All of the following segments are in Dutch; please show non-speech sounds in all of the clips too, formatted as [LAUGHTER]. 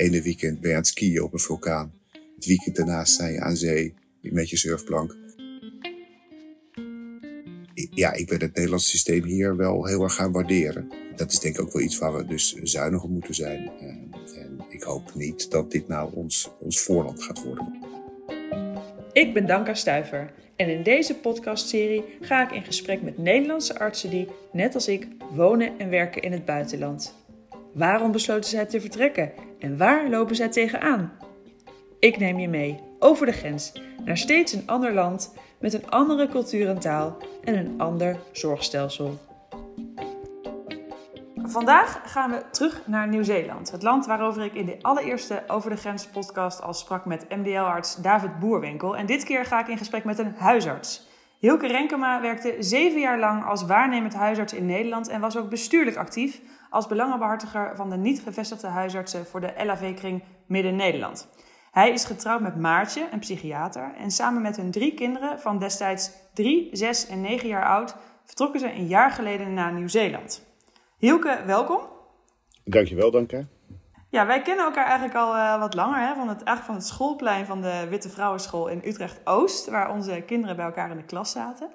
ene weekend ben je aan het skiën op een vulkaan. Het weekend daarnaast sta je aan zee met je surfplank. Ja, ik ben het Nederlandse systeem hier wel heel erg gaan waarderen. Dat is denk ik ook wel iets waar we dus zuinig op moeten zijn. En, en ik hoop niet dat dit nou ons, ons voorland gaat worden. Ik ben Danka Stuiver en in deze podcastserie ga ik in gesprek met Nederlandse artsen die, net als ik, wonen en werken in het buitenland. Waarom besloten zij te vertrekken en waar lopen zij tegenaan? Ik neem je mee over de grens naar steeds een ander land met een andere cultuur en taal en een ander zorgstelsel. Vandaag gaan we terug naar Nieuw-Zeeland. Het land waarover ik in de allereerste Over de Grens podcast al sprak met MDL-arts David Boerwinkel. En dit keer ga ik in gesprek met een huisarts. Hilke Renkema werkte zeven jaar lang als waarnemend huisarts in Nederland en was ook bestuurlijk actief als belangenbehartiger van de niet gevestigde huisartsen voor de LAV-kring Midden-Nederland. Hij is getrouwd met Maartje, een psychiater, en samen met hun drie kinderen van destijds 3, 6 en 9 jaar oud vertrokken ze een jaar geleden naar Nieuw-Zeeland. Hielke, welkom. Dankjewel, Danka. Ja, wij kennen elkaar eigenlijk al uh, wat langer, hè, van, het, eigenlijk van het schoolplein van de Witte Vrouwenschool in Utrecht-Oost, waar onze kinderen bij elkaar in de klas zaten.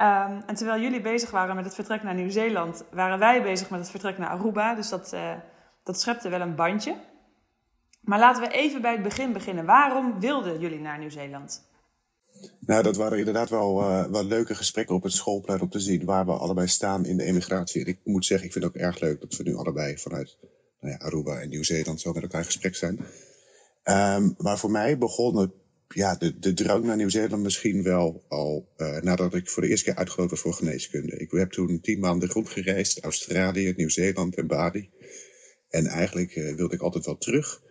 Um, en terwijl jullie bezig waren met het vertrek naar Nieuw-Zeeland, waren wij bezig met het vertrek naar Aruba. Dus dat, uh, dat schepte wel een bandje. Maar laten we even bij het begin beginnen. Waarom wilden jullie naar Nieuw-Zeeland? Nou, dat waren inderdaad wel, uh, wel leuke gesprekken op het schoolplein om te zien waar we allebei staan in de emigratie. En ik moet zeggen, ik vind het ook erg leuk dat we nu allebei vanuit nou ja, Aruba en Nieuw-Zeeland zo met elkaar in gesprek zijn. Um, maar voor mij begon het, ja, de, de drang naar Nieuw-Zeeland misschien wel al uh, nadat ik voor de eerste keer uitgenodigd was voor geneeskunde. Ik heb toen tien maanden rondgereisd, Australië, Nieuw-Zeeland en Bali. En eigenlijk uh, wilde ik altijd wel terug.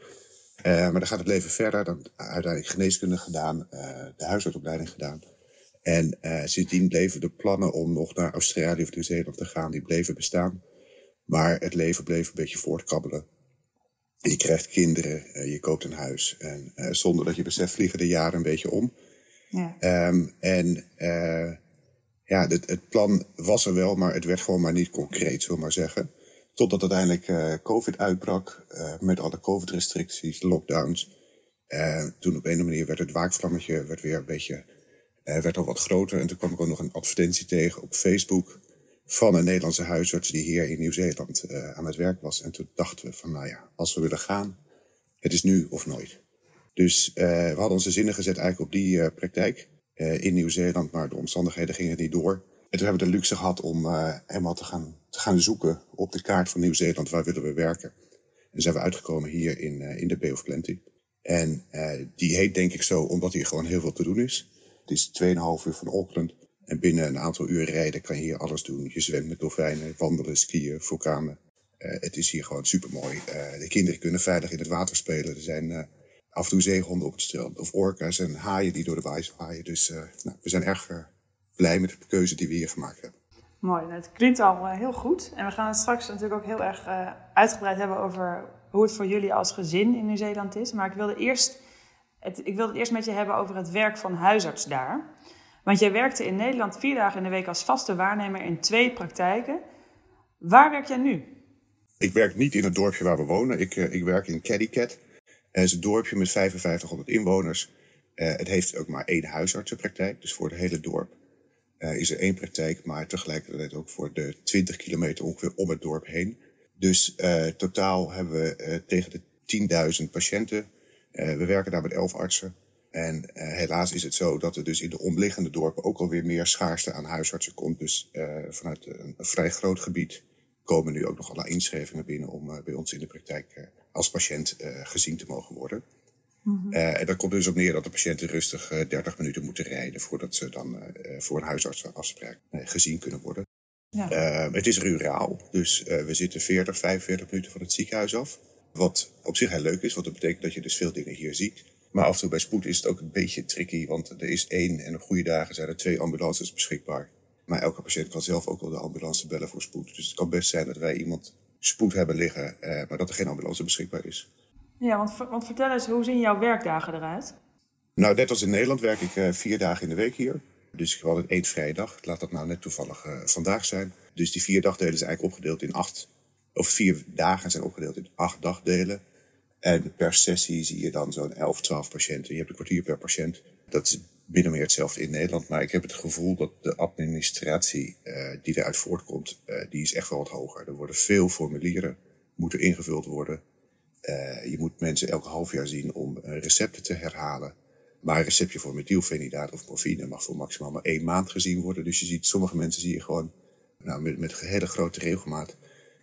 Uh, maar dan gaat het leven verder. Dan uiteindelijk geneeskunde gedaan, de huisartsopleiding gedaan. En sindsdien bleven de plannen om nog naar Australië of Nieuw-Zeeland te gaan, die bleven bestaan. Maar het leven bleef een beetje voortkabbelen. Je krijgt kinderen, je koopt een huis. En zonder dat je beseft vliegen de jaren een beetje om. Ja. Um, en ja, het, het plan was er wel, maar het werd gewoon maar niet concreet, zullen we maar zeggen. Totdat uiteindelijk uh, COVID uitbrak met alle COVID-restricties, lockdowns. Toen op een of andere manier werd het waakvlammetje werd weer een beetje, werd al wat groter. En toen kwam ik ook nog een advertentie tegen op Facebook van een Nederlandse huisarts die hier in Nieuw-Zeeland aan het werk was. En toen dachten we van, nou ja, als we willen gaan, het is nu of nooit. Dus we hadden onze zinnen gezet eigenlijk op die praktijk in Nieuw-Zeeland, maar de omstandigheden gingen niet door. En toen hebben we de luxe gehad om helemaal te gaan te gaan zoeken op de kaart van Nieuw-Zeeland, waar willen we werken. En zijn we uitgekomen hier in, in de Bay of Plenty. En die heet denk ik zo omdat hier gewoon heel veel te doen is. Het is 2,5 uur van Auckland. En binnen een aantal uur rijden kan je hier alles doen. Je zwemt met dolfijnen, wandelen, skiën, vulkanen. Uh, het is hier gewoon super mooi. de kinderen kunnen veilig in het water spelen. Er zijn af en toe zeehonden op het strand. Of orka's en haaien die door de waai waaien. Dus nou, we zijn erg blij met de keuze die we hier gemaakt hebben. Mooi, nou, het klinkt al heel goed. En we gaan het straks natuurlijk ook heel erg uitgebreid hebben over hoe het voor jullie als gezin in Nieuw-Zeeland is. Maar ik wilde, eerst het, ik wilde het eerst met je hebben over het werk van huisarts daar. Want jij werkte in Nederland vier dagen in de week als vaste waarnemer in twee praktijken. Waar werk jij nu? Ik werk niet in het dorpje waar we wonen. Ik, uh, ik werk in Cadicat. Het is een dorpje met 5500 inwoners. Uh, het heeft ook maar één huisartsenpraktijk, dus voor het hele dorp uh, is er één praktijk, maar tegelijkertijd ook voor de 20 kilometer ongeveer om het dorp heen. Dus totaal hebben we tegen de 10.000 patiënten. we werken daar met 11 artsen. En helaas is het zo dat er dus in de omliggende dorpen ook alweer meer schaarste aan huisartsen komt. Dus vanuit een, vrij groot gebied komen nu ook nog alle inschrijvingen binnen om bij ons in de praktijk als patiënt gezien te mogen worden. Mm uh, en dat komt dus op neer dat de patiënten rustig uh, 30 minuten moeten rijden voordat ze dan uh, voor een huisartsenafspraak gezien kunnen worden. Ja. het is ruraal, dus we zitten 40, 45 minuten van het ziekenhuis af. Wat op zich heel leuk is, want dat betekent dat je dus veel dingen hier ziet. Maar af en toe bij spoed is het ook een beetje tricky, want er is één en op goede dagen zijn er twee ambulances beschikbaar. Maar elke patiënt kan zelf ook wel de ambulance bellen voor spoed. Dus het kan best zijn dat wij iemand spoed hebben liggen, maar dat er geen ambulance beschikbaar is. Ja, want, want vertel eens, hoe zien jouw werkdagen eruit? Nou, net als in Nederland werk ik uh, vier dagen in de week hier. Dus ik had een één vrije dag. Laat dat nou net toevallig uh, vandaag zijn. Dus die vier dagdelen zijn eigenlijk opgedeeld in acht... Of vier dagen zijn opgedeeld in acht dagdelen. En per sessie zie je dan zo'n 11, 12 patiënten. Je hebt een kwartier per patiënt. Dat is of meer hetzelfde in Nederland. Maar ik heb het gevoel dat de administratie uh, die eruit voortkomt, uh, die is echt wel wat hoger. Er worden veel formulieren, moeten ingevuld worden. Uh, je moet mensen elke half jaar zien om recepten te herhalen. Maar een receptje voor methylfenidaat of morfine mag voor maximaal maar één maand gezien worden. Dus je ziet, sommige mensen zie je gewoon nou, met, met hele grote regelmaat.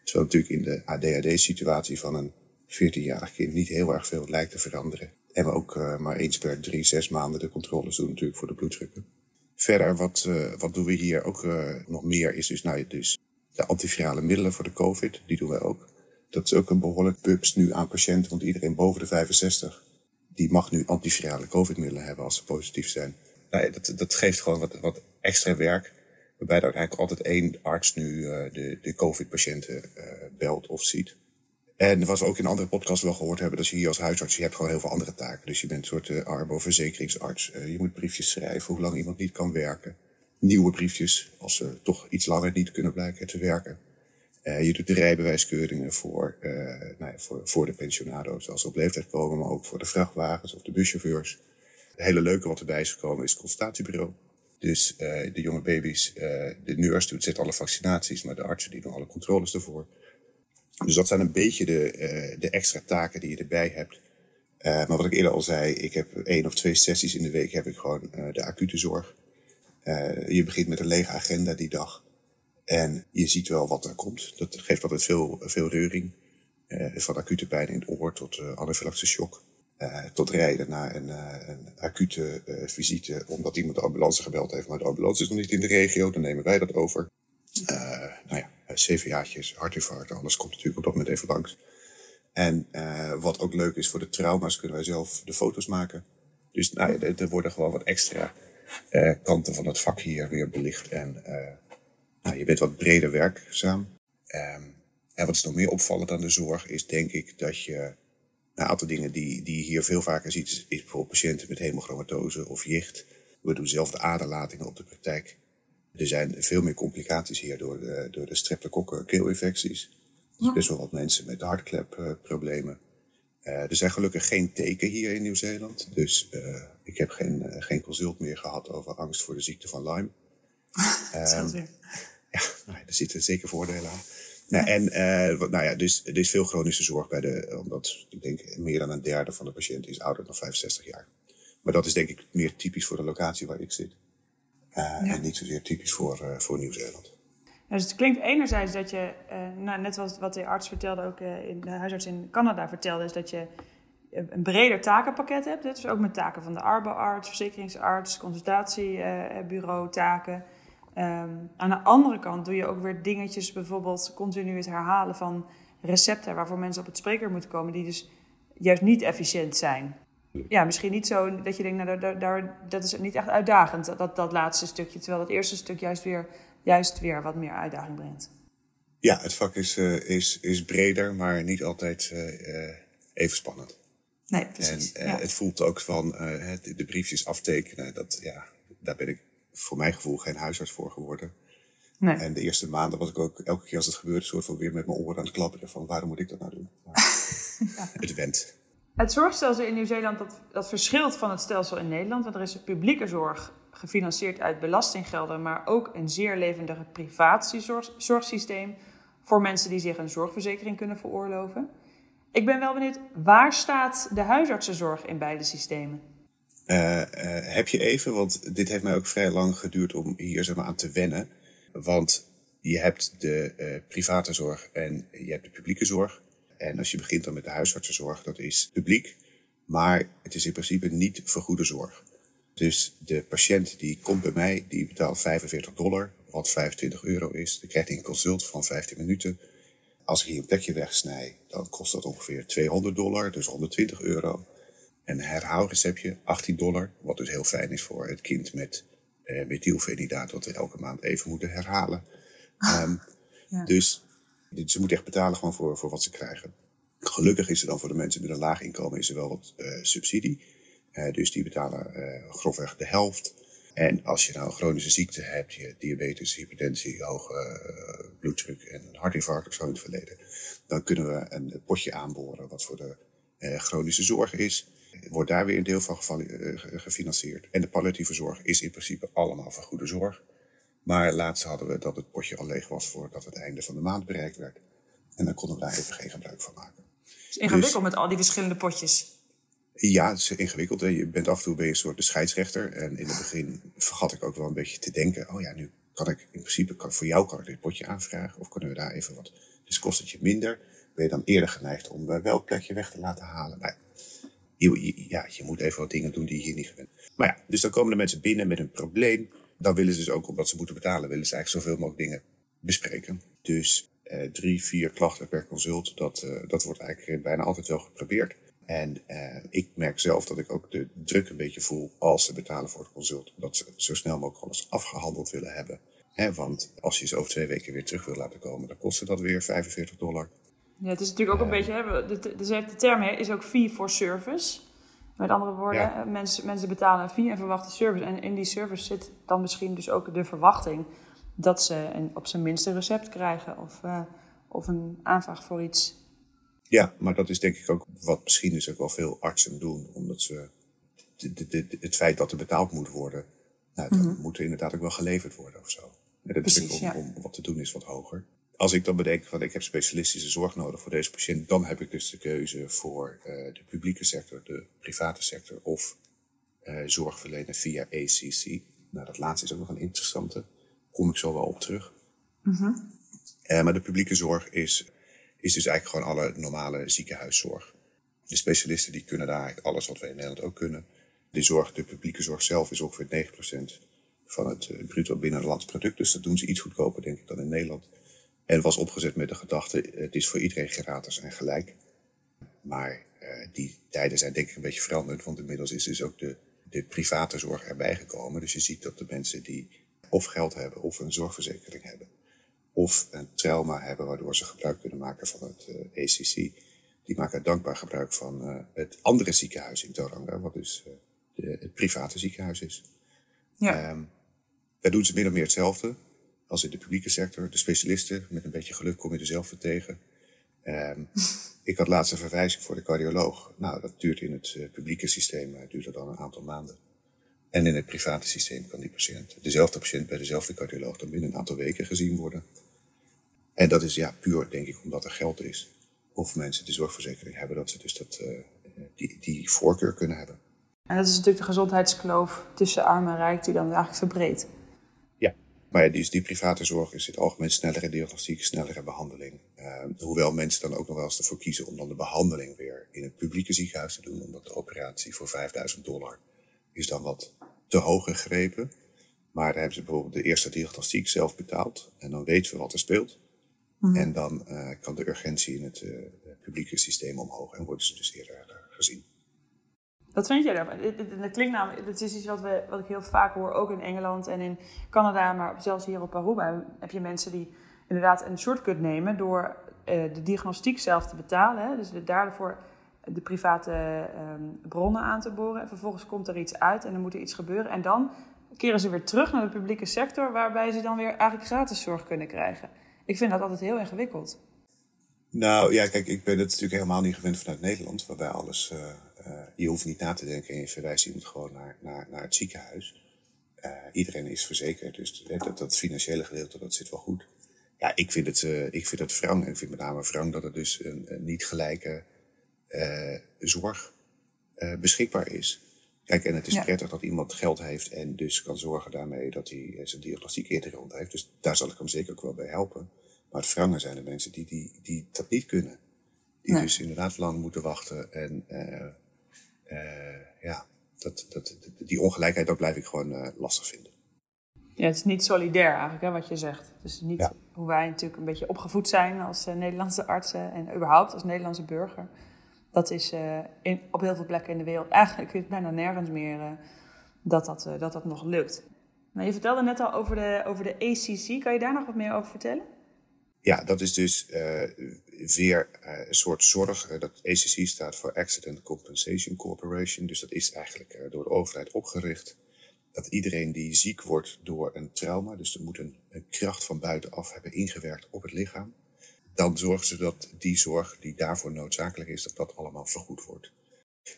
Terwijl natuurlijk in de ADHD-situatie van een 14-jarig kind niet heel erg veel lijkt te veranderen. En we ook uh, maar eens per drie, zes maanden de controles doen natuurlijk voor de bloeddrukken. Verder, wat, uh, wat doen we hier ook uh, nog meer is dus, nou, dus de antivirale middelen voor de COVID. Die doen wij ook. Dat is ook een behoorlijk bubs nu aan patiënten, want iedereen boven de 65 die mag nu antivirale COVID-middelen hebben als ze positief zijn. Nou dat, dat geeft gewoon wat, wat extra werk. Waarbij er eigenlijk altijd één arts nu de, de COVID-patiënten belt of ziet. En wat we ook in andere podcasts wel gehoord hebben, dat je hier als huisarts, je hebt gewoon heel veel andere taken. Dus je bent een soort uh, arbo-verzekeringsarts. je moet briefjes schrijven hoe lang iemand niet kan werken. Nieuwe briefjes, als ze toch iets langer niet kunnen blijken te werken. Uh, je doet de rijbewijskeuringen voor, nou ja, voor, voor de pensionado's als ze op leeftijd komen, maar ook voor de vrachtwagens of de buschauffeurs. Het hele leuke wat erbij is gekomen is het consultatiebureau. Dus de jonge baby's, de nurse doet, zet alle vaccinaties, maar de artsen die doen alle controles ervoor. Dus dat zijn een beetje de, de extra taken die je erbij hebt. maar wat ik eerder al zei, ik heb één of twee sessies in de week heb ik gewoon de acute zorg. je begint met een lege agenda die dag. En je ziet wel wat er komt. Dat geeft altijd veel, veel reuring. Van acute pijn in het oor tot uh, anafylactische shock. Tot rijden naar een, een acute visite omdat iemand de ambulance gebeld heeft. Maar de ambulance is nog niet in de regio, dan nemen wij dat over. nou ja, CVA'tjes, hartinfarct, alles komt natuurlijk op dat moment even langs. En wat ook leuk is voor de trauma's, kunnen wij zelf de foto's maken. Dus nou er worden gewoon wat extra kanten van het vak hier weer belicht. En nou, je bent wat breder werkzaam. Um, en wat is nog meer opvallend aan de zorg is denk ik dat je een aantal dingen die, die je hier veel vaker ziet, is, bijvoorbeeld patiënten met hemochromatose of jicht. We doen zelf de aderlatingen op de praktijk. Er zijn veel meer complicaties hier door de, door de streptokokken keelinfecties. Ja. best wel wat mensen met hartklepproblemen. Uh, er zijn gelukkig geen teken hier in Nieuw-Zeeland. Dus uh, ik heb geen, uh, geen consult meer gehad over angst voor de ziekte van Lyme. [LAUGHS] um, [LAUGHS] ja, nou, er zitten zeker voordelen aan. Nou, en nou ja, dus er is veel chronische zorg bij de, omdat ik denk meer dan een derde van de patiënten is ouder dan 65 jaar. Maar dat is denk ik meer typisch voor de locatie waar ik zit. Ja. En niet zozeer typisch voor, uh, voor Nieuw-Zeeland. Ja, dus het klinkt enerzijds dat je, nou, net wat, wat de arts vertelde, ook in de huisarts in Canada vertelde, is dat je een breder takenpakket hebt. Dus ook met taken van de arbo-arts, verzekeringsarts, consultatiebureau taken. Um, aan de andere kant doe je ook weer dingetjes, bijvoorbeeld continu het herhalen van recepten waarvoor mensen op het spreker moeten komen, die dus juist niet efficiënt zijn. Ja, misschien niet zo dat je denkt, nou, daar, daar, dat is niet echt uitdagend, dat, dat laatste stukje. Terwijl dat eerste stuk juist weer, juist weer wat meer uitdaging brengt. Ja, het vak is, uh, is, is breder, maar niet altijd uh, even spannend. Nee, precies. En ja. het voelt ook van de briefjes aftekenen, dat, ja, daar ben ik voor mijn gevoel geen huisarts voor geworden. Nee. En de eerste maanden was ik ook elke keer als het gebeurde, soort van weer met mijn oren aan het klapperen van waarom moet ik dat nou doen? ja. [LAUGHS] Het went. Het zorgstelsel in Nieuw-Zeeland dat, dat verschilt van het stelsel in Nederland. Want er is een publieke zorg gefinancierd uit belastinggelden, maar ook een zeer levendige privaat zorgsysteem voor mensen die zich een zorgverzekering kunnen veroorloven. Ik ben wel benieuwd, waar staat de huisartsenzorg in beide systemen? Uh, uh, heb je even, want dit heeft mij ook vrij lang geduurd om hier aan te wennen. Want je hebt de uh, private zorg en je hebt de publieke zorg. En als je begint dan met de huisartsenzorg, dat is publiek. Maar het is in principe niet vergoede zorg. Dus de patiënt die komt bij mij, die betaalt 45 dollar, wat 25 euro is. Dan krijgt hij een consult van 15 minuten. Als ik hier een plekje wegsnij, dan kost dat ongeveer 200 dollar, dus 120 euro een herhaalreceptje, 18 dollar. Wat dus heel fijn is voor het kind met uh, methylfenidaat, wat we elke maand even moeten herhalen. Um, ja. Dus ze moeten echt betalen gewoon voor, voor wat ze krijgen. Gelukkig is er dan voor de mensen met een laag inkomen is er wel wat uh, subsidie. Uh, dus die betalen grofweg de helft. En als je nou een chronische ziekte hebt, je diabetes, hypertensie, hoge bloeddruk en een hartinfarct of zo in het verleden, dan kunnen we een potje aanboren wat voor de chronische zorg is, wordt daar weer een deel van gefinancierd. En de palliatieve zorg is in principe allemaal van goede zorg. Maar laatst hadden we dat het potje al leeg was voordat het einde van de maand bereikt werd. En dan konden we daar even geen gebruik van maken. Het is ingewikkeld dus- met al die verschillende potjes. Ja, het is ingewikkeld. Je bent af en toe ben je een soort de scheidsrechter. En in het begin vergat ik ook wel een beetje te denken... oh ja, nu kan ik in principe, kan, voor jou kan ik dit potje aanvragen. Of kunnen we daar even wat... Dus kost het je minder. Ben je dan eerder geneigd om uh, wel plekje weg te laten halen? Nou, je, ja, je moet even wat dingen doen die je hier niet gewend Maar ja, dus dan komen de mensen binnen met een probleem. Dan willen ze dus ook, omdat ze moeten betalen... willen ze eigenlijk zoveel mogelijk dingen bespreken. Dus uh, drie, vier klachten per consult, dat, uh, dat wordt eigenlijk bijna altijd wel geprobeerd. En uh, ik merk zelf dat ik ook de druk een beetje voel als ze betalen voor het consult. Dat ze zo snel mogelijk alles afgehandeld willen hebben. He, want als je ze over twee weken weer terug wil laten komen, dan kost dat weer 45 dollar. Ja, het is natuurlijk ook een beetje, hè, de, de, de, term is ook fee for service. Met andere woorden, mensen, mensen betalen een fee en verwachten service. En in die service zit dan misschien dus ook de verwachting dat ze een, op zijn minst een recept krijgen of, uh, of een aanvraag voor iets. Ja, maar dat is denk ik ook wat misschien dus ook wel veel artsen doen, omdat ze de, de, de, het feit dat er betaald moet worden, nou, dan mm moet er inderdaad ook wel geleverd worden of zo. En dat is om, ja. om, wat te doen is wat hoger. Als ik dan bedenk van ik heb specialistische zorg nodig voor deze patiënt, dan heb ik dus de keuze voor uh, de publieke sector, de private sector of uh, zorg verlenen via ACC. Nou, dat laatste is ook nog een interessante kom ik zo wel op terug. Mm maar de publieke zorg is, is dus eigenlijk gewoon alle normale ziekenhuiszorg. De specialisten die kunnen daar eigenlijk alles wat wij in Nederland ook kunnen. De, zorg, de publieke zorg zelf is ongeveer 9% van het bruto binnenlands product. Dus dat doen ze iets goedkoper, denk ik, dan in Nederland. En was opgezet met de gedachte, het is voor iedereen gratis en gelijk. Maar uh, die tijden zijn denk ik een beetje veranderd, want inmiddels is dus ook de, de private zorg erbij gekomen. Dus je ziet dat de mensen die of geld hebben of een zorgverzekering hebben. Of een trauma hebben waardoor ze gebruik kunnen maken van het uh, eh, ACC. Die maken dankbaar gebruik van uh, het andere ziekenhuis in Toranga, wat dus de, het private ziekenhuis is. Ja. Um, daar doen ze min of meer hetzelfde als in de publieke sector. De specialisten, met een beetje geluk kom je er zelf tegen. Um, [LAUGHS] ik had laatst een verwijzing voor de cardioloog. Nou, dat duurt in het publieke systeem duurt dat dan een aantal maanden. En in het private systeem kan die patiënt, dezelfde patiënt bij dezelfde cardioloog, dan binnen een aantal weken gezien worden. En dat is ja puur, denk ik, omdat er geld is. Of mensen de zorgverzekering hebben, dat ze dus dat, uh, die, die voorkeur kunnen hebben. En dat is natuurlijk de gezondheidskloof tussen arm en rijk die dan eigenlijk verbreedt. Maar ja, die, die private zorg is in het algemeen snellere diagnostiek, snellere behandeling. Uh, hoewel mensen dan ook nog wel eens ervoor kiezen om dan de behandeling weer in het publieke ziekenhuis te doen, omdat de operatie voor 5000 dollar is dan wat te hoog gegrepen. Maar dan hebben ze bijvoorbeeld de eerste diagnostiek zelf betaald. En dan weten we wat er speelt. Mhm. En dan uh, kan de urgentie in het uh, publieke systeem omhoog. En worden ze dus eerder gezien. Wat vind jij daarvan? Dat klinkt namelijk, dat is iets wat, we, wat ik heel vaak hoor, ook in Engeland en in Canada, maar zelfs hier op Aruba heb je mensen die inderdaad een shortcut nemen door de diagnostiek zelf te betalen. Hè? Dus daarvoor de private um, bronnen aan te boren. En vervolgens komt er iets uit en dan moet er iets gebeuren. En dan keren ze weer terug naar de publieke sector, waarbij ze dan weer eigenlijk gratis zorg kunnen krijgen. Ik vind dat altijd heel ingewikkeld. Nou ja, kijk, ik ben het natuurlijk helemaal niet gewend vanuit Nederland, waarbij alles. Uh, je hoeft niet na te denken en je verwijst iemand gewoon naar, naar, naar het ziekenhuis. Uh, iedereen is verzekerd, dus dat, dat financiële gedeelte dat zit wel goed. Ja, ik vind het, ik vind het wrang. En ik vind met name wrang dat het dus een, een niet gelijke zorg beschikbaar is. Kijk, en het is prettig dat iemand geld heeft en dus kan zorgen daarmee dat hij eh, zijn diagnostiek eerder rond heeft. Dus daar zal ik hem zeker ook wel bij helpen. Maar het wrangen zijn de mensen die, die, die dat niet kunnen. Die dus inderdaad lang moeten wachten. En ja, dat, dat, die ongelijkheid, dat blijf ik gewoon lastig vinden. Ja, het is niet solidair eigenlijk, hè, wat je zegt. Het is niet hoe wij natuurlijk een beetje opgevoed zijn als Nederlandse artsen en überhaupt als Nederlandse burger. Dat is uh, in, op heel veel plekken in de wereld, eigenlijk bijna nergens meer, uh, dat, dat, dat dat nog lukt. Nou, je vertelde net al over de, over de ACC. Kan je daar nog wat meer over vertellen? Ja, dat is dus weer een soort zorg. dat ACC staat voor Accident Compensation Corporation. Dus dat is eigenlijk door de overheid opgericht. Dat iedereen die ziek wordt door een trauma, dus er moet een, kracht van buitenaf hebben ingewerkt op het lichaam dan zorgen ze dat die zorg die daarvoor noodzakelijk is, dat dat allemaal vergoed wordt.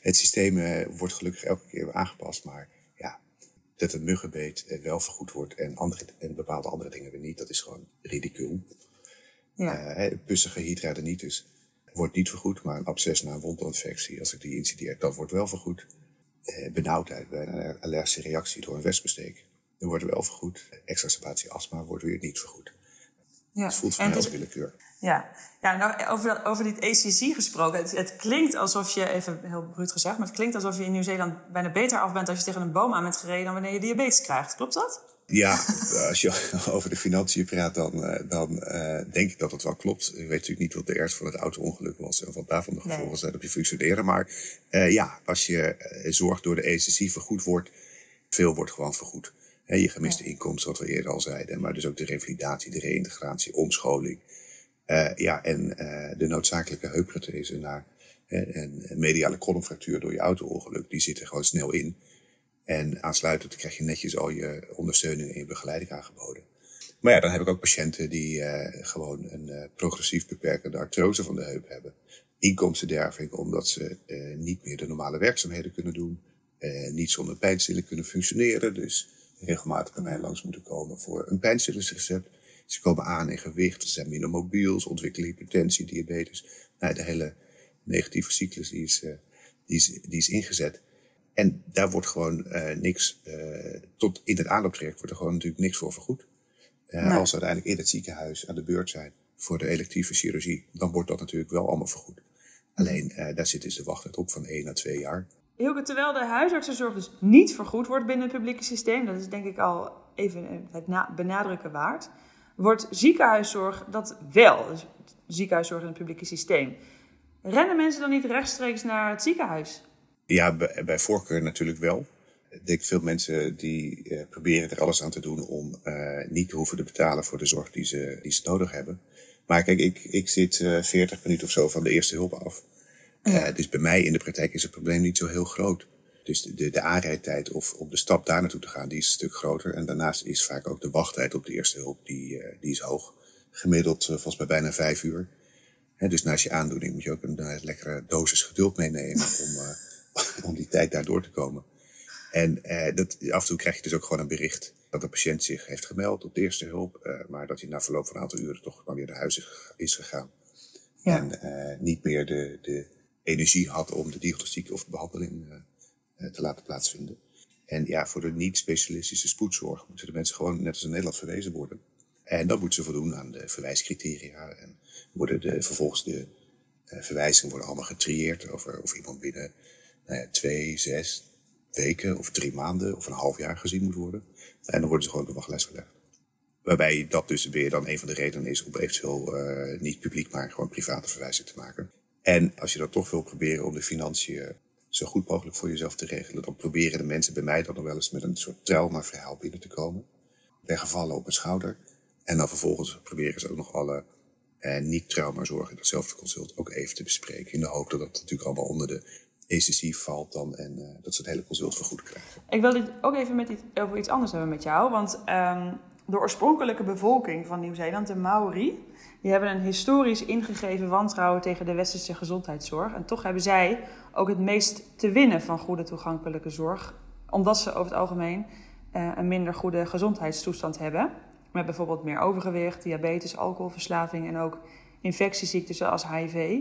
Het systeem eh, wordt gelukkig elke keer aangepast, maar ja, dat een muggenbeet eh, wel vergoed wordt en, andere, en bepaalde andere dingen weer niet, dat is gewoon ridicuul. Ja. Uh, pussige hydradenitis wordt niet vergoed, maar een absces na een wondinfectie, als ik die incideer, dat wordt wel vergoed. Uh, benauwdheid bij een allergische reactie door een wespensteek, dat wordt wel vergoed. Exacerbatie astma wordt weer niet vergoed. Ja. Het voelt van heel willekeur. Ja, ja nou, over, over dit ACC gesproken. Het, het, klinkt alsof je, even heel bruut gezegd, maar het klinkt alsof je in Nieuw-Zeeland bijna beter af bent als je tegen een boom aan bent gereden dan wanneer je diabetes krijgt. Klopt dat? Ja, als je [LAUGHS] over de financiën praat, dan, eh, dan uh, denk ik dat het wel klopt. Ik weet natuurlijk niet wat de ernst van het auto-ongeluk was en wat daarvan de gevolgen nee. zijn op je functioneren. Maar uh, ja, als je zorg door de ACC vergoed wordt, veel wordt gewoon vergoed. He, je gemiste ja. inkomsten, wat we eerder al zeiden, maar dus ook de revalidatie, de reïntegratie, omscholing. Uh, ja, en de noodzakelijke heupprothese naar een mediale kolomfractuur door je auto-ongeluk, die zit er gewoon snel in. En aansluitend krijg je netjes al je ondersteuning en je begeleiding aangeboden. Maar ja, dan heb ik ook patiënten die gewoon een progressief beperkende artrose van de heup hebben. Inkomstenderving, omdat ze niet meer de normale werkzaamheden kunnen doen. niet zonder pijnstillen kunnen functioneren. Dus regelmatig bij mij langs moeten komen voor een pijnstillersrecept. Ze komen aan in gewicht, ze zijn minder mobiel, ze ontwikkelen hypertensie, diabetes. Nou, de hele negatieve cyclus die is, die is, die is ingezet. En daar wordt gewoon uh, niks, uh, tot in het aanlooptraject wordt er gewoon natuurlijk niks voor vergoed. Nee. Als ze uiteindelijk in het ziekenhuis aan de beurt zijn voor de electieve chirurgie, dan wordt dat natuurlijk wel allemaal vergoed. Alleen daar zit dus de wachttijd op van 1 à 2 jaar. Hilke, terwijl de huisartsenzorg dus niet vergoed wordt binnen het publieke systeem, dat is denk ik al even het benadrukken waard, wordt ziekenhuiszorg dat wel, dus ziekenhuiszorg in het publieke systeem. Rennen mensen dan niet rechtstreeks naar het ziekenhuis? Ja, bij, bij voorkeur natuurlijk wel. Ik denk veel mensen die uh, proberen er alles aan te doen om uh, niet te hoeven te betalen voor de zorg die ze, die ze nodig hebben. Maar kijk, ik, ik zit uh, eh, 40 minuten of zo van de eerste hulp af. Ja. dus bij mij in de praktijk is het probleem niet zo heel groot. Dus de, de aanrijdtijd of om de stap daar naartoe te gaan, die is een stuk groter. En daarnaast is vaak ook de wachttijd op de eerste hulp, die, die is hoog. Gemiddeld volgens mij bijna vijf uur. He, dus naast je aandoening moet je ook een uh, lekkere dosis geduld meenemen om, om die tijd daar door te komen. En dat, af en toe krijg je dus ook gewoon een bericht dat de patiënt zich heeft gemeld op de eerste hulp, maar dat hij na verloop van een aantal uren toch maar weer naar huis is gegaan. Ja. En niet meer de, de energie had om de diagnostiek of de behandeling eh, te laten plaatsvinden. En ja, voor de niet-specialistische spoedzorg moeten de mensen gewoon net als in Nederland verwezen worden. En dan moeten ze voldoen aan de verwijscriteria. En worden de, vervolgens de uh, verwijzingen worden allemaal getrieerd over of iemand binnen nou twee, zes weken of drie maanden of een half jaar gezien moet worden. En dan worden ze gewoon op de wachtlijst gelegd. Waarbij dat dus weer dan een van de redenen is om eventueel uh, niet publiek, maar gewoon private verwijzing te maken. En als je dan toch wil proberen om de financiën zo goed mogelijk voor jezelf te regelen. Dan proberen de mensen bij mij dan nog wel eens met een soort traumaverhaal binnen te komen. Ben gevallen op mijn schouder. En dan vervolgens proberen ze ook nog alle eh, niet-traumazorg in datzelfde consult ook even te bespreken. In de hoop dat dat natuurlijk allemaal onder de ECC valt dan en uh, dat ze het hele consult vergoed krijgen. Ik wil dit ook even met iets, over iets anders hebben met jou. Want um, de oorspronkelijke bevolking van Nieuw-Zeeland, de Maori, die hebben een historisch ingegeven wantrouwen tegen de westerse gezondheidszorg. En toch hebben zij ook het meest te winnen van goede toegankelijke zorg, omdat ze over het algemeen uh, een minder goede gezondheidstoestand hebben. Met bijvoorbeeld meer overgewicht, diabetes, alcoholverslaving en ook infectieziekten zoals HIV.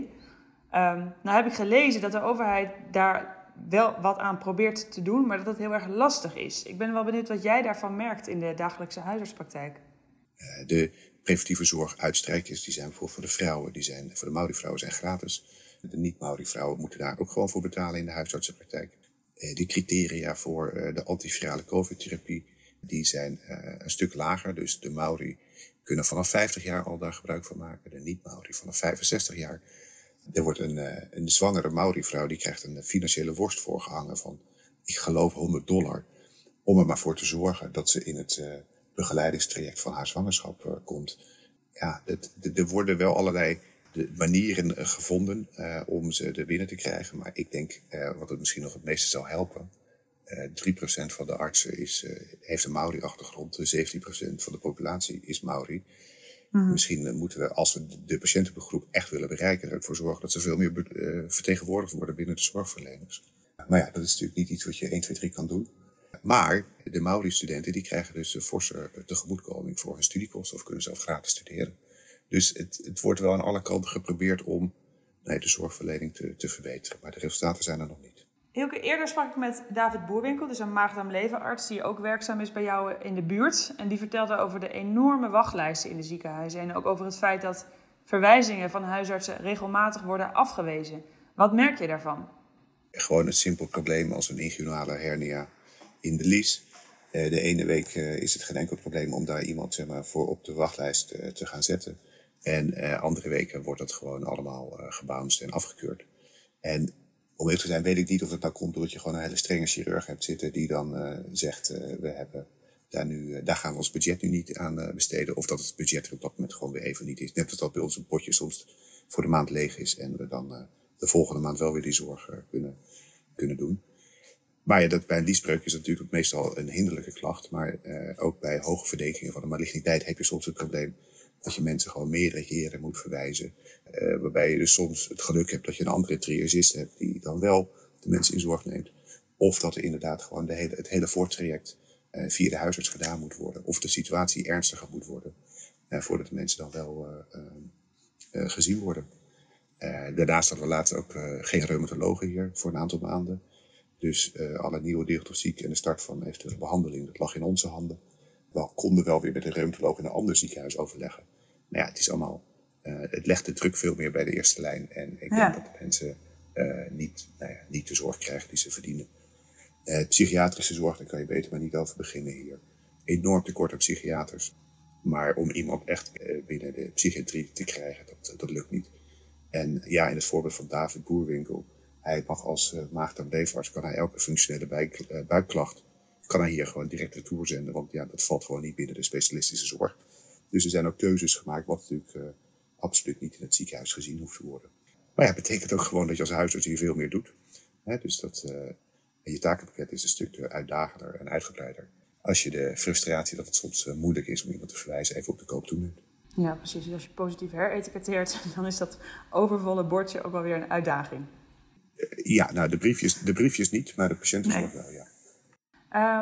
Um, nou heb ik gelezen dat de overheid daar wel wat aan probeert te doen, maar dat het heel erg lastig is. Ik ben wel benieuwd wat jij daarvan merkt in de dagelijkse huisartspraktijk. Uh, de preventieve zorg uitstrijkjes, die zijn bijvoorbeeld voor de vrouwen, die zijn, voor de Maori-vrouwen zijn gratis. De niet-Maori-vrouwen moeten daar ook gewoon voor betalen in de huisartsenpraktijk. Uh, die criteria voor uh, de antivirale COVID-therapie, die zijn een stuk lager. Dus de Maori kunnen vanaf 50 jaar al daar gebruik van maken. De niet-Maori vanaf 65 jaar. Er wordt een, een zwangere Maori-vrouw, die krijgt een financiële worst voorgehangen van, ik geloof, 100 dollar. Om er maar voor te zorgen dat ze in het begeleidingstraject van haar zwangerschap uh, komt. Ja, er worden wel allerlei manieren uh, gevonden om ze er binnen te krijgen. Maar ik denk, wat het misschien nog het meeste zou helpen. 3% van de artsen is, heeft een Maori-achtergrond. 17% van de populatie is Maori. Mhm. Misschien moeten we, als we de patiëntengroep echt willen bereiken, er ook voor zorgen dat ze veel meer vertegenwoordigd worden binnen de zorgverleners. Maar ja, dat is natuurlijk niet iets wat je 1, 2, 3 kan doen. Maar de Mauri-studenten die krijgen dus een forse tegemoetkoming voor hun studiekosten of kunnen zelf gratis studeren. Dus het, het wordt wel aan alle kanten geprobeerd om de zorgverlening te, te verbeteren. Maar de resultaten zijn er nog niet. Hilke, eerder sprak ik met David Boerwinkel, dus een maagdarm-leverarts die ook werkzaam is bij jou in de buurt. En die vertelde over de enorme wachtlijsten in de ziekenhuizen en ook over het feit dat verwijzingen van huisartsen regelmatig worden afgewezen. Wat merk je daarvan? Gewoon een simpel probleem als een inguinale hernia in de lies. Eh, de ene week eh, is het geen enkel probleem om daar iemand zeg maar, voor op de wachtlijst eh, te gaan zetten. En andere weken wordt dat gewoon allemaal gebounced en afgekeurd. En om eerlijk te zijn weet ik niet of het nou komt doordat je gewoon een hele strenge chirurg hebt zitten die dan zegt we hebben daar, nu, daar gaan we ons budget nu niet aan besteden. Of dat het budget er op dat moment gewoon weer even niet is. Net als dat bij ons een potje soms voor de maand leeg is en we dan de volgende maand wel weer die zorg kunnen, kunnen doen. Maar ja, dat, bij een liesbreuk is natuurlijk meestal een hinderlijke klacht. Maar ook bij hoge verdenkingen van de maligniteit heb je soms het probleem dat je mensen gewoon meerdere keren moet verwijzen. Uh, waarbij je dus soms het geluk hebt dat je een andere triagist hebt die dan wel de mensen in zorg neemt. Of dat er inderdaad gewoon de hele, het hele voortraject uh, via de huisarts gedaan moet worden. Of de situatie ernstiger moet worden. voordat de mensen dan wel gezien worden. daarnaast hadden we laatst ook geen reumatologen hier voor een aantal maanden. Dus alle nieuwe diagnostiek en de start van eventuele behandeling, dat lag in onze handen. We konden wel weer met de reumatoloog in een ander ziekenhuis overleggen. Maar ja, het is allemaal, uh, het legt de druk veel meer bij de eerste lijn. En ik denk dat de mensen uh, niet, nou ja, niet de zorg krijgen die ze verdienen. psychiatrische zorg, daar kan je beter maar niet over beginnen hier. Enorm tekort aan psychiaters. Maar om iemand echt binnen de psychiatrie te krijgen, dat, dat lukt niet. En ja, in het voorbeeld van David Boerwinkel hij mag als maagd- leverarts, kan hij elke functionele buik, buikklacht, kan hij hier gewoon direct retour zenden. Want ja, dat valt gewoon niet binnen de specialistische zorg. Dus er zijn ook keuzes gemaakt, wat natuurlijk uh, absoluut niet in het ziekenhuis gezien hoeft te worden. Maar ja, het betekent ook gewoon dat je als huisarts hier veel meer doet. Hè, dus dat je takenpakket is een stuk uitdagender en uitgebreider. Als je de frustratie dat het soms moeilijk is om iemand te verwijzen even op de koop toeneemt. Ja, precies. Dus als je positief heretiketteert, [LAUGHS] dan is dat overvolle bordje ook wel weer een uitdaging. Ja, nou, de briefjes, de briefjes niet, maar de patiëntenzorg wel, ja.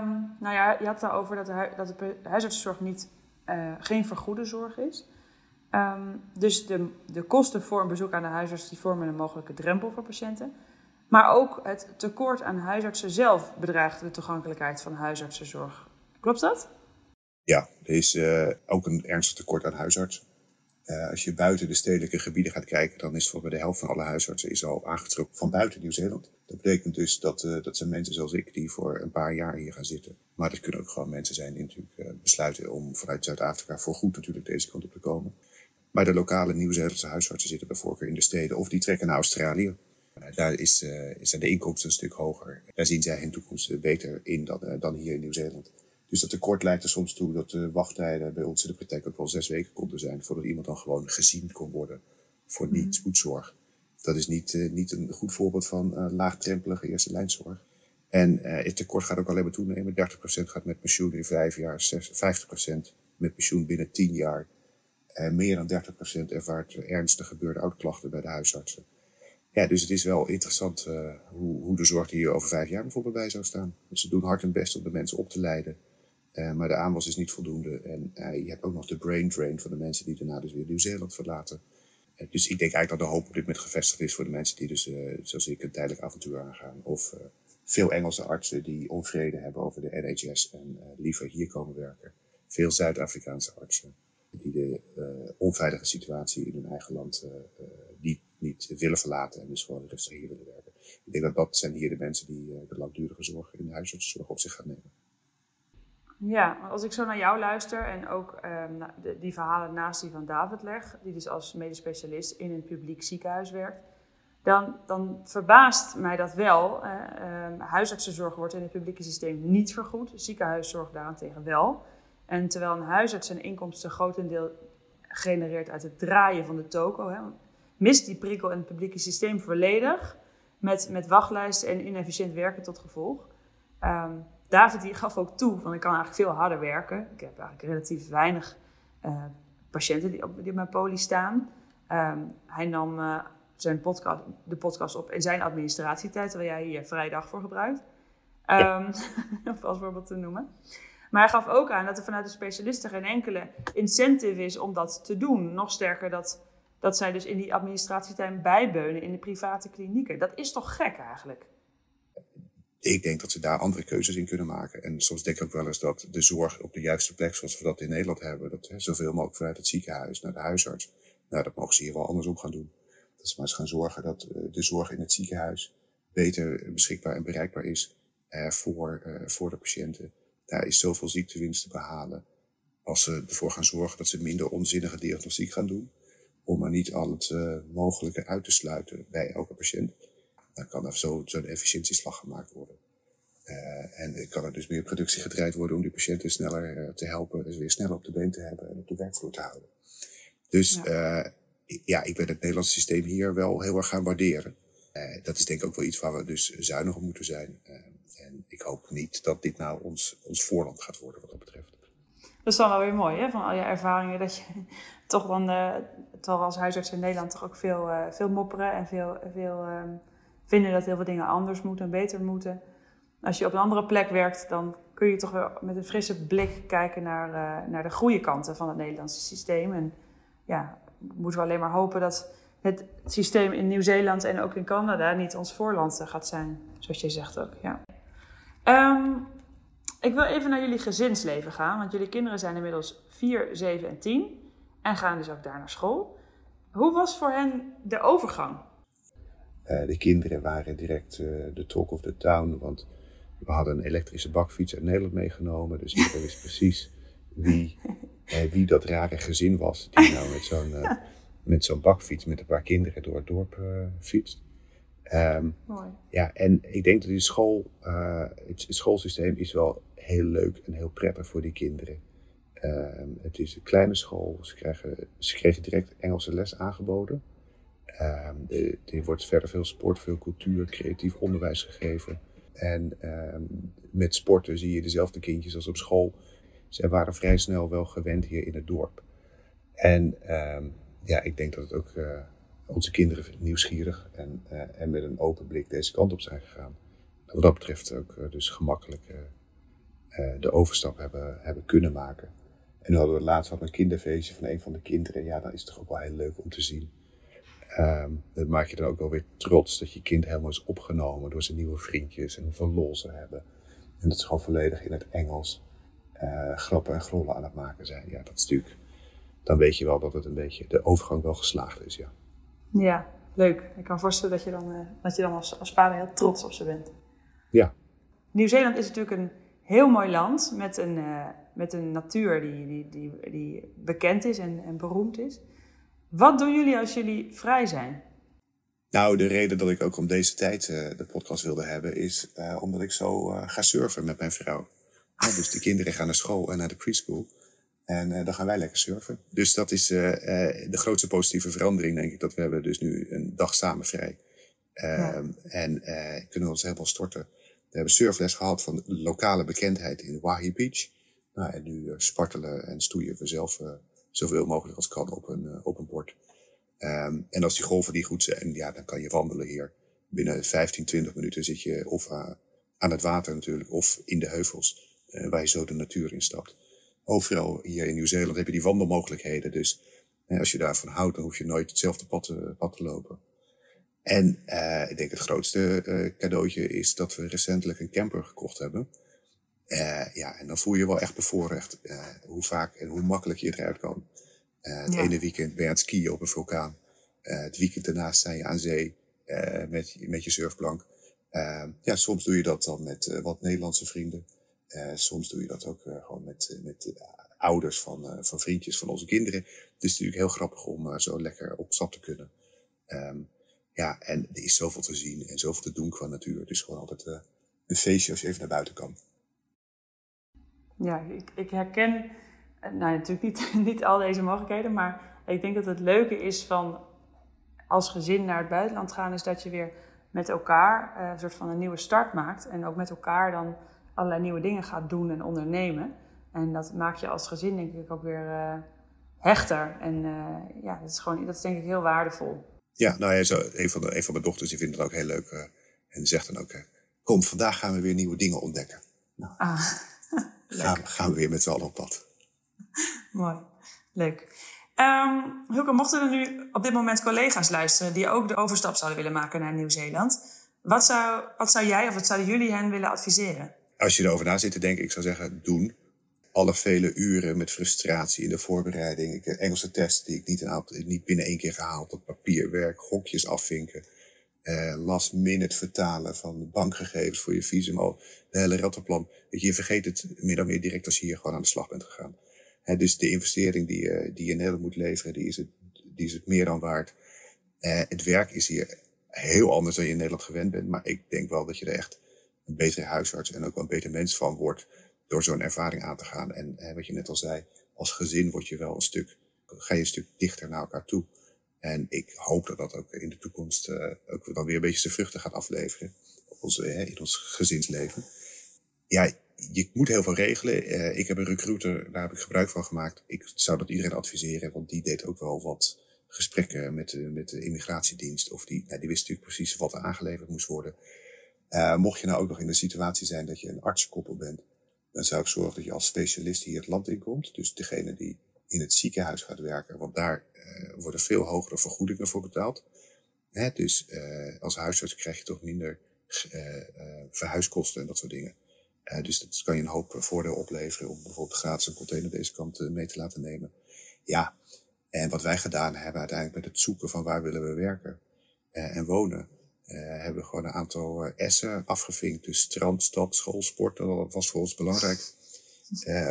Um, nou ja, je had het over dat de, dat de huisartszorg niet, uh, geen vergoede zorg is. Um, dus de, de kosten voor een bezoek aan de huisarts die vormen een mogelijke drempel voor patiënten. Maar ook het tekort aan huisartsen zelf bedreigt de toegankelijkheid van huisartsenzorg. Klopt dat? Ja, er is uh, ook een ernstig tekort aan huisartsen. Uh, als je buiten de stedelijke gebieden gaat kijken, dan is voor de helft van alle huisartsen is al aangetrokken van buiten Nieuw-Zeeland. Dat betekent dus dat, dat zijn mensen zoals ik die voor een paar jaar hier gaan zitten. Maar dat kunnen ook gewoon mensen zijn die natuurlijk uh, besluiten om vanuit Zuid-Afrika voor goed natuurlijk deze kant op te komen. Maar de lokale Nieuw-Zeelandse huisartsen zitten bij voorkeur in de steden of die trekken naar Australië. Daar is, zijn de inkomsten een stuk hoger. Daar zien zij hun toekomst beter in dan, dan hier in Nieuw-Zeeland. Dus dat tekort leidt er soms toe dat de wachttijden bij ons in de praktijk ook wel zes weken konden zijn voordat iemand dan gewoon gezien kon worden voor mhm. niet-spoedzorg. Dat is niet, uh, niet een goed voorbeeld van laagdrempelige eerste lijnzorg. En uh, het tekort gaat ook alleen maar toenemen. 30% gaat met pensioen in vijf jaar, 50% met pensioen binnen 10 jaar. En meer dan 30% ervaart ernstig gebeurde oudklachten bij de huisartsen. Ja, dus het is wel interessant hoe, hoe de zorg hier over vijf jaar bijvoorbeeld bij zou staan. Dus ze doen hard hun best om de mensen op te leiden. Uh, maar de aanwas is niet voldoende. En uh, je hebt ook nog de brain drain van de mensen die daarna dus weer Nieuw-Zeeland verlaten. Uh, dus ik denk eigenlijk dat de hoop op dit moment gevestigd is voor de mensen die dus, zoals ik, een tijdelijk avontuur aangaan. Of veel Engelse artsen die onvrede hebben over de NHS en liever hier komen werken. Veel Zuid-Afrikaanse artsen die de onveilige situatie in hun eigen land niet, niet willen verlaten en dus gewoon rustig hier willen werken. Ik denk dat dat zijn hier de mensen die de langdurige zorg in de huisartszorg op zich gaan nemen. Ja, als ik zo naar jou luister en ook um, die verhalen naast die van David leg, die dus als medisch specialist in een publiek ziekenhuis werkt, dan, dan verbaast mij dat wel. Huisartsenzorg wordt in het publieke systeem niet vergoed, ziekenhuiszorg daarentegen wel. En terwijl een huisarts zijn inkomsten grotendeel genereert uit het draaien van de toko, hè, mist die prikkel in het publieke systeem volledig met, met wachtlijsten en inefficiënt werken tot gevolg. Um, David die gaf ook toe van ik kan eigenlijk veel harder werken. Ik heb eigenlijk relatief weinig uh, patiënten die op, die mijn poli staan. Ehm, hij nam uh, zijn podcast, de podcast op in zijn administratietijd, waar jij hier vrijdag voor gebruikt. Um, als [LAUGHS] voorbeeld te noemen. Maar hij gaf ook aan dat er vanuit de specialisten geen enkele incentive is om dat te doen. Nog sterker dat, dat zij dus in die administratietijd bijbeunen in de private klinieken. Dat is toch gek eigenlijk? Ik denk dat ze daar andere keuzes in kunnen maken. En soms denk ik ook wel eens dat de zorg op de juiste plek, zoals we dat in Nederland hebben, dat hè, zoveel mogelijk vanuit het ziekenhuis naar de huisarts, nou, dat mogen ze hier wel andersom gaan doen. Dat ze maar eens gaan zorgen dat eh, de zorg in het ziekenhuis beter beschikbaar en bereikbaar is eh, voor, eh, voor de patiënten. Daar is zoveel ziektewinst te behalen. Als ze ervoor gaan zorgen dat ze minder onzinnige diagnostiek gaan doen. Om maar niet al het mogelijke uit te sluiten bij elke patiënt. Dan kan er zo'n zo efficiëntieslag gemaakt worden. Uh, en kan er dus meer productie gedraaid worden om die patiënten sneller uh, te helpen. Dus weer sneller op de been te hebben en op de werkvloer te houden. Dus ja, ja ik ben het Nederlandse systeem hier wel heel erg gaan waarderen. dat is denk ik ook wel iets waar we dus zuinig op moeten zijn. En ik hoop niet dat dit nou ons, ons voorland gaat worden wat dat betreft. Dat is dan wel weer mooi, hè? Van al je ervaringen, dat je [LAUGHS] toch dan, uh, als huisarts in Nederland toch ook veel, veel mopperen en veel, veel um, vinden dat heel veel dingen anders moeten en beter moeten. Als je op een andere plek werkt, dan kun je toch wel met een frisse blik kijken naar, naar de goede kanten van het Nederlandse systeem. En ja, moeten we alleen maar hopen dat het systeem in Nieuw-Zeeland en ook in Canada niet ons voorland gaat zijn, zoals je zegt ook. Ja. Um, ik wil even naar jullie gezinsleven gaan, want jullie kinderen zijn inmiddels 4, 7 en 10 en gaan dus ook daar naar school. Hoe was voor hen de overgang? Uh, de kinderen waren direct uh, de talk of the town, want we hadden een elektrische bakfiets uit Nederland meegenomen. Dus iedereen wist precies wie, uh, [LAUGHS] wie dat rare gezin was die nou met zo'n [LAUGHS] met zo'n bakfiets met een paar kinderen door het dorp fietst. Um, Mooi. Ja, en ik denk dat die school, uh, het schoolsysteem is wel heel leuk en heel prettig voor die kinderen. Um, het is een kleine school, ze, krijgen, ze kregen direct Engelse les aangeboden. Um, er wordt verder veel sport, veel cultuur, creatief onderwijs gegeven. En met sporten zie je dezelfde kindjes als op school. Ze waren vrij snel wel gewend hier in het dorp. En ja, ik denk dat het ook uh, onze kinderen nieuwsgierig en, uh, en met een open blik deze kant op zijn gegaan. Wat dat betreft ook uh, dus gemakkelijk de overstap hebben, hebben kunnen maken. En nu hadden we laatst had een kinderfeestje van een van de kinderen. Ja, dan is toch ook wel heel leuk om te zien. Um, dat maak je dan ook wel weer trots dat je kind helemaal is opgenomen door zijn nieuwe vriendjes en hoeveel lol ze hebben. En dat ze gewoon volledig in het Engels grappen en grollen aan het maken zijn. Ja, dat is natuurlijk, dan weet je wel dat het een beetje de overgang wel geslaagd is, ja. Ja, leuk. Ik kan voorstellen dat je dan, uh, dat je dan als, als vader heel trots op ze bent. Ja. Nieuw-Zeeland is natuurlijk een heel mooi land met een, uh, met een natuur die, die, die, die bekend is en, en beroemd is. Wat doen jullie als jullie vrij zijn? Nou, de reden dat ik ook om deze tijd uh, de podcast wilde hebben, is uh, omdat ik zo ga surfen met mijn vrouw. Ja, dus de kinderen gaan naar school en naar de preschool. En uh, dan gaan wij lekker surfen. Dus dat is uh, uh, de grootste positieve verandering, denk ik. Dat we hebben dus nu een dag samen vrij. Ja. En kunnen we ons helemaal storten. We hebben surfles gehad van lokale bekendheid in Wahi Beach. Nou, en nu spartelen en stoeien we zelf zoveel mogelijk als kan op een, op een bord. Um, en als die golven die goed zijn, ja, dan kan je wandelen hier. Binnen 15, 20 minuten zit je of aan het water natuurlijk, of in de heuvels, waar je zo de natuur instapt overal hier in Nieuw-Zeeland heb je die wandelmogelijkheden. Dus als je daarvan houdt, dan hoef je nooit hetzelfde pad, uh, pad te lopen. En uh, ik denk het grootste uh, cadeautje is dat we recentelijk een camper gekocht hebben. ja, en dan voel je wel echt bevoorrecht hoe vaak en hoe makkelijk je eruit kan. het ja. ene weekend ben je aan het skiën op een vulkaan. het weekend daarna sta je aan zee met, met je surfplank. ja, soms doe je dat dan met wat Nederlandse vrienden. Uh, soms doe je dat ook uh, gewoon met, eh, met ouders van, van vriendjes van onze kinderen. Het is natuurlijk heel grappig om zo lekker op stap te kunnen. Um, ja, en er is zoveel te zien en zoveel te doen qua natuur. Is gewoon altijd een feestje als je even naar buiten kan. Ja, ik, ik herken nou, natuurlijk niet, [LAUGHS] niet al deze mogelijkheden, maar ik denk dat het leuke is van als gezin naar het buitenland gaan, is dat je weer met elkaar een soort van een nieuwe start maakt. En ook met elkaar dan allerlei nieuwe dingen gaat doen en ondernemen. En dat maakt je als gezin denk ik ook weer uh, hechter. En ja, dat is, gewoon, dat is denk ik heel waardevol. Ja, nou ja, zo, een, van de, een van mijn dochters die vindt het ook heel leuk. en zegt dan ook, kom, vandaag gaan we weer nieuwe dingen ontdekken. Nou, ah, [LAUGHS] gaan, gaan we weer met z'n allen op pad. [LAUGHS] Mooi, leuk. Um, Hulke, mochten er nu op dit moment collega's luisteren die ook de overstap zouden willen maken naar Nieuw-Zeeland, wat zou, wat zou jij of wat zouden jullie hen willen adviseren? Als je erover na zit te denken, ik zou zeggen, doen. Alle vele uren met frustratie in de voorbereiding. De Engelse test die ik niet, niet binnen één keer gehaald. Dat papierwerk, gokjes afvinken. Eh, last minute vertalen van bankgegevens voor je visum. De hele rattenplan. Weet je, vergeet het meer dan meer direct als je hier gewoon aan de slag bent gegaan dus de investering die je, die je in Nederland moet leveren, die is het, die is het meer dan waard. Uh, het werk is hier heel anders dan je in Nederland gewend bent. Maar ik denk wel dat je er echt een betere huisarts en ook wel een beter mens van wordt. Door zo'n ervaring aan te gaan. En wat je net al zei, als gezin word je wel een stuk, ga je een stuk dichter naar elkaar toe. En ik hoop dat dat ook in de toekomst uh, ook dan weer een beetje zijn vruchten gaat afleveren. Onze, in ons gezinsleven. Ja, je moet heel veel regelen. Uh, ik heb een recruiter, daar heb ik gebruik van gemaakt. Ik zou dat iedereen adviseren, want die deed ook wel wat gesprekken met de, met de immigratiedienst. Of die, nou, die wist natuurlijk precies wat er aangeleverd moest worden. Uh, mocht je nou ook nog in de situatie zijn dat je een artsenkoppel bent, dan zou ik zorgen dat je als specialist hier het land in komt. Dus degene die in het ziekenhuis gaat werken, want daar uh, worden veel hogere vergoedingen voor betaald. Hè, dus als huisarts krijg je toch minder verhuiskosten en dat soort dingen. Dus dat kan je een hoop voordeel opleveren om bijvoorbeeld gratis een container deze kant mee te laten nemen. Ja, en wat wij gedaan hebben uiteindelijk met het zoeken van waar willen we werken en wonen, hebben we gewoon een aantal essen afgevinkt. Dus strand, stad, school, sport, dat was voor ons belangrijk.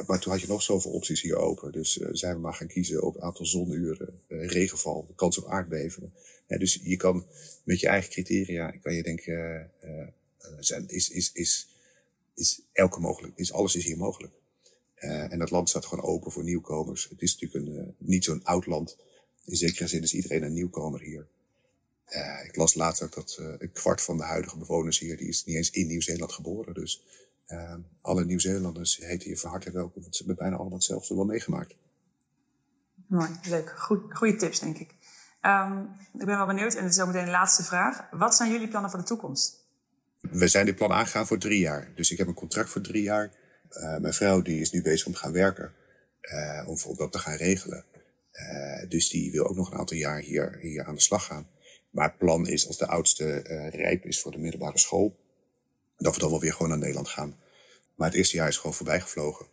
maar toen had je nog zoveel opties hier open. Dus zijn we maar gaan kiezen op aantal zonuren, regenval, kans op aardbevingen. dus je kan met je eigen criteria, kan je denken, zijn, is, is, is is elke mogelijk, is, alles is hier mogelijk. Uh, en dat land staat gewoon open voor nieuwkomers. Het is natuurlijk een, uh, niet zo'n oud land. In zekere zin is iedereen een nieuwkomer hier. Uh, ik las ook dat een kwart van de huidige bewoners hier, die is niet eens in Nieuw-Zeeland geboren. Dus alle Nieuw-Zeelanders heten hier van harte welkom, want ze hebben bijna allemaal hetzelfde wel meegemaakt. Mooi, leuk. Goed, goede tips, denk ik. Um, ik ben wel benieuwd, en het is ook meteen de laatste vraag. Wat zijn jullie plannen voor de toekomst? we zijn dit plan aangegaan voor drie jaar. Dus ik heb een contract voor drie jaar. Uh, mijn vrouw die is nu bezig om te gaan werken. Om, om dat te gaan regelen. Dus die wil ook nog een aantal jaar hier, hier aan de slag gaan. Maar het plan is, als de oudste rijp is voor de middelbare school, dat we dan wel weer gewoon naar Nederland gaan. Maar het eerste jaar is gewoon voorbij gevlogen.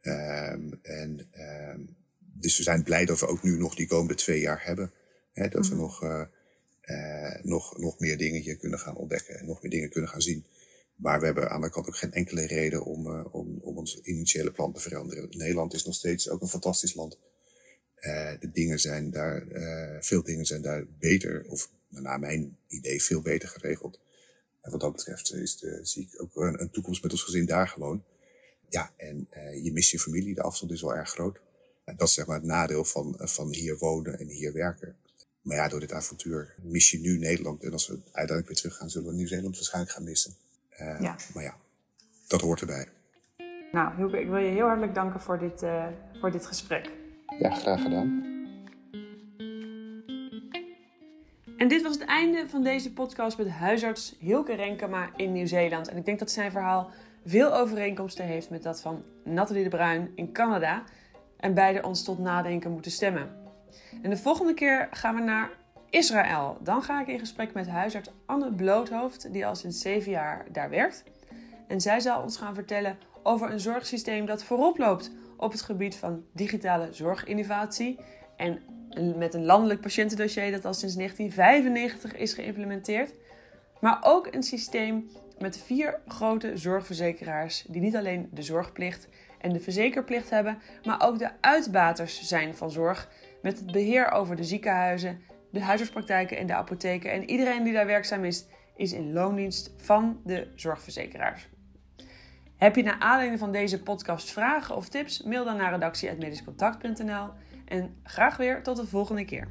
Ehm, en, ehm, dus we zijn blij dat we ook nu nog die komende twee jaar hebben. Hè, dat we mhm. nog uh, nog, nog meer dingen hier kunnen gaan ontdekken en nog meer dingen kunnen gaan zien. Maar we hebben aan de andere kant ook geen enkele reden om, uh, om, om ons initiële plan te veranderen. Nederland is nog steeds ook een fantastisch land. De dingen zijn daar, veel dingen zijn daar beter, of naar mijn idee veel beter geregeld. En wat dat betreft is de, zie ik ook een, een, toekomst met ons gezin daar gewoon. Ja, en je mist je familie, de afstand is wel erg groot. En dat is zeg maar het nadeel van, van hier wonen en hier werken. Maar ja, door dit avontuur mis je nu Nederland. En als we uiteindelijk weer terug gaan, zullen we Nieuw-Zeeland waarschijnlijk gaan missen. Uh, ja. Maar ja, dat hoort erbij. Nou, Hilke, ik wil je heel hartelijk danken voor dit, uh, voor dit gesprek. Ja, graag gedaan. En dit was het einde van deze podcast met huisarts Hilke Renkema in Nieuw-Zeeland. En ik denk dat zijn verhaal veel overeenkomsten heeft met dat van Nathalie de Bruin in Canada. En beide ons tot nadenken moeten stemmen. En de volgende keer gaan we naar Israël. Dan ga ik in gesprek met huisarts Anne Bloothoofd, die al sinds zeven jaar daar werkt. En zij zal ons gaan vertellen over een zorgsysteem dat voorop loopt op het gebied van digitale zorginnovatie. En met een landelijk patiëntendossier dat al sinds 1995 is geïmplementeerd. Maar ook een systeem met vier grote zorgverzekeraars die niet alleen de zorgplicht en de verzekerplicht hebben, maar ook de uitbaters zijn van zorg met het beheer over de ziekenhuizen, de huisartspraktijken en de apotheken. En iedereen die daar werkzaam is, is in loondienst van de zorgverzekeraars. Heb je naar aanleiding van deze podcast vragen of tips? Mail dan naar redactie.mediscontact.nl en graag weer tot de volgende keer.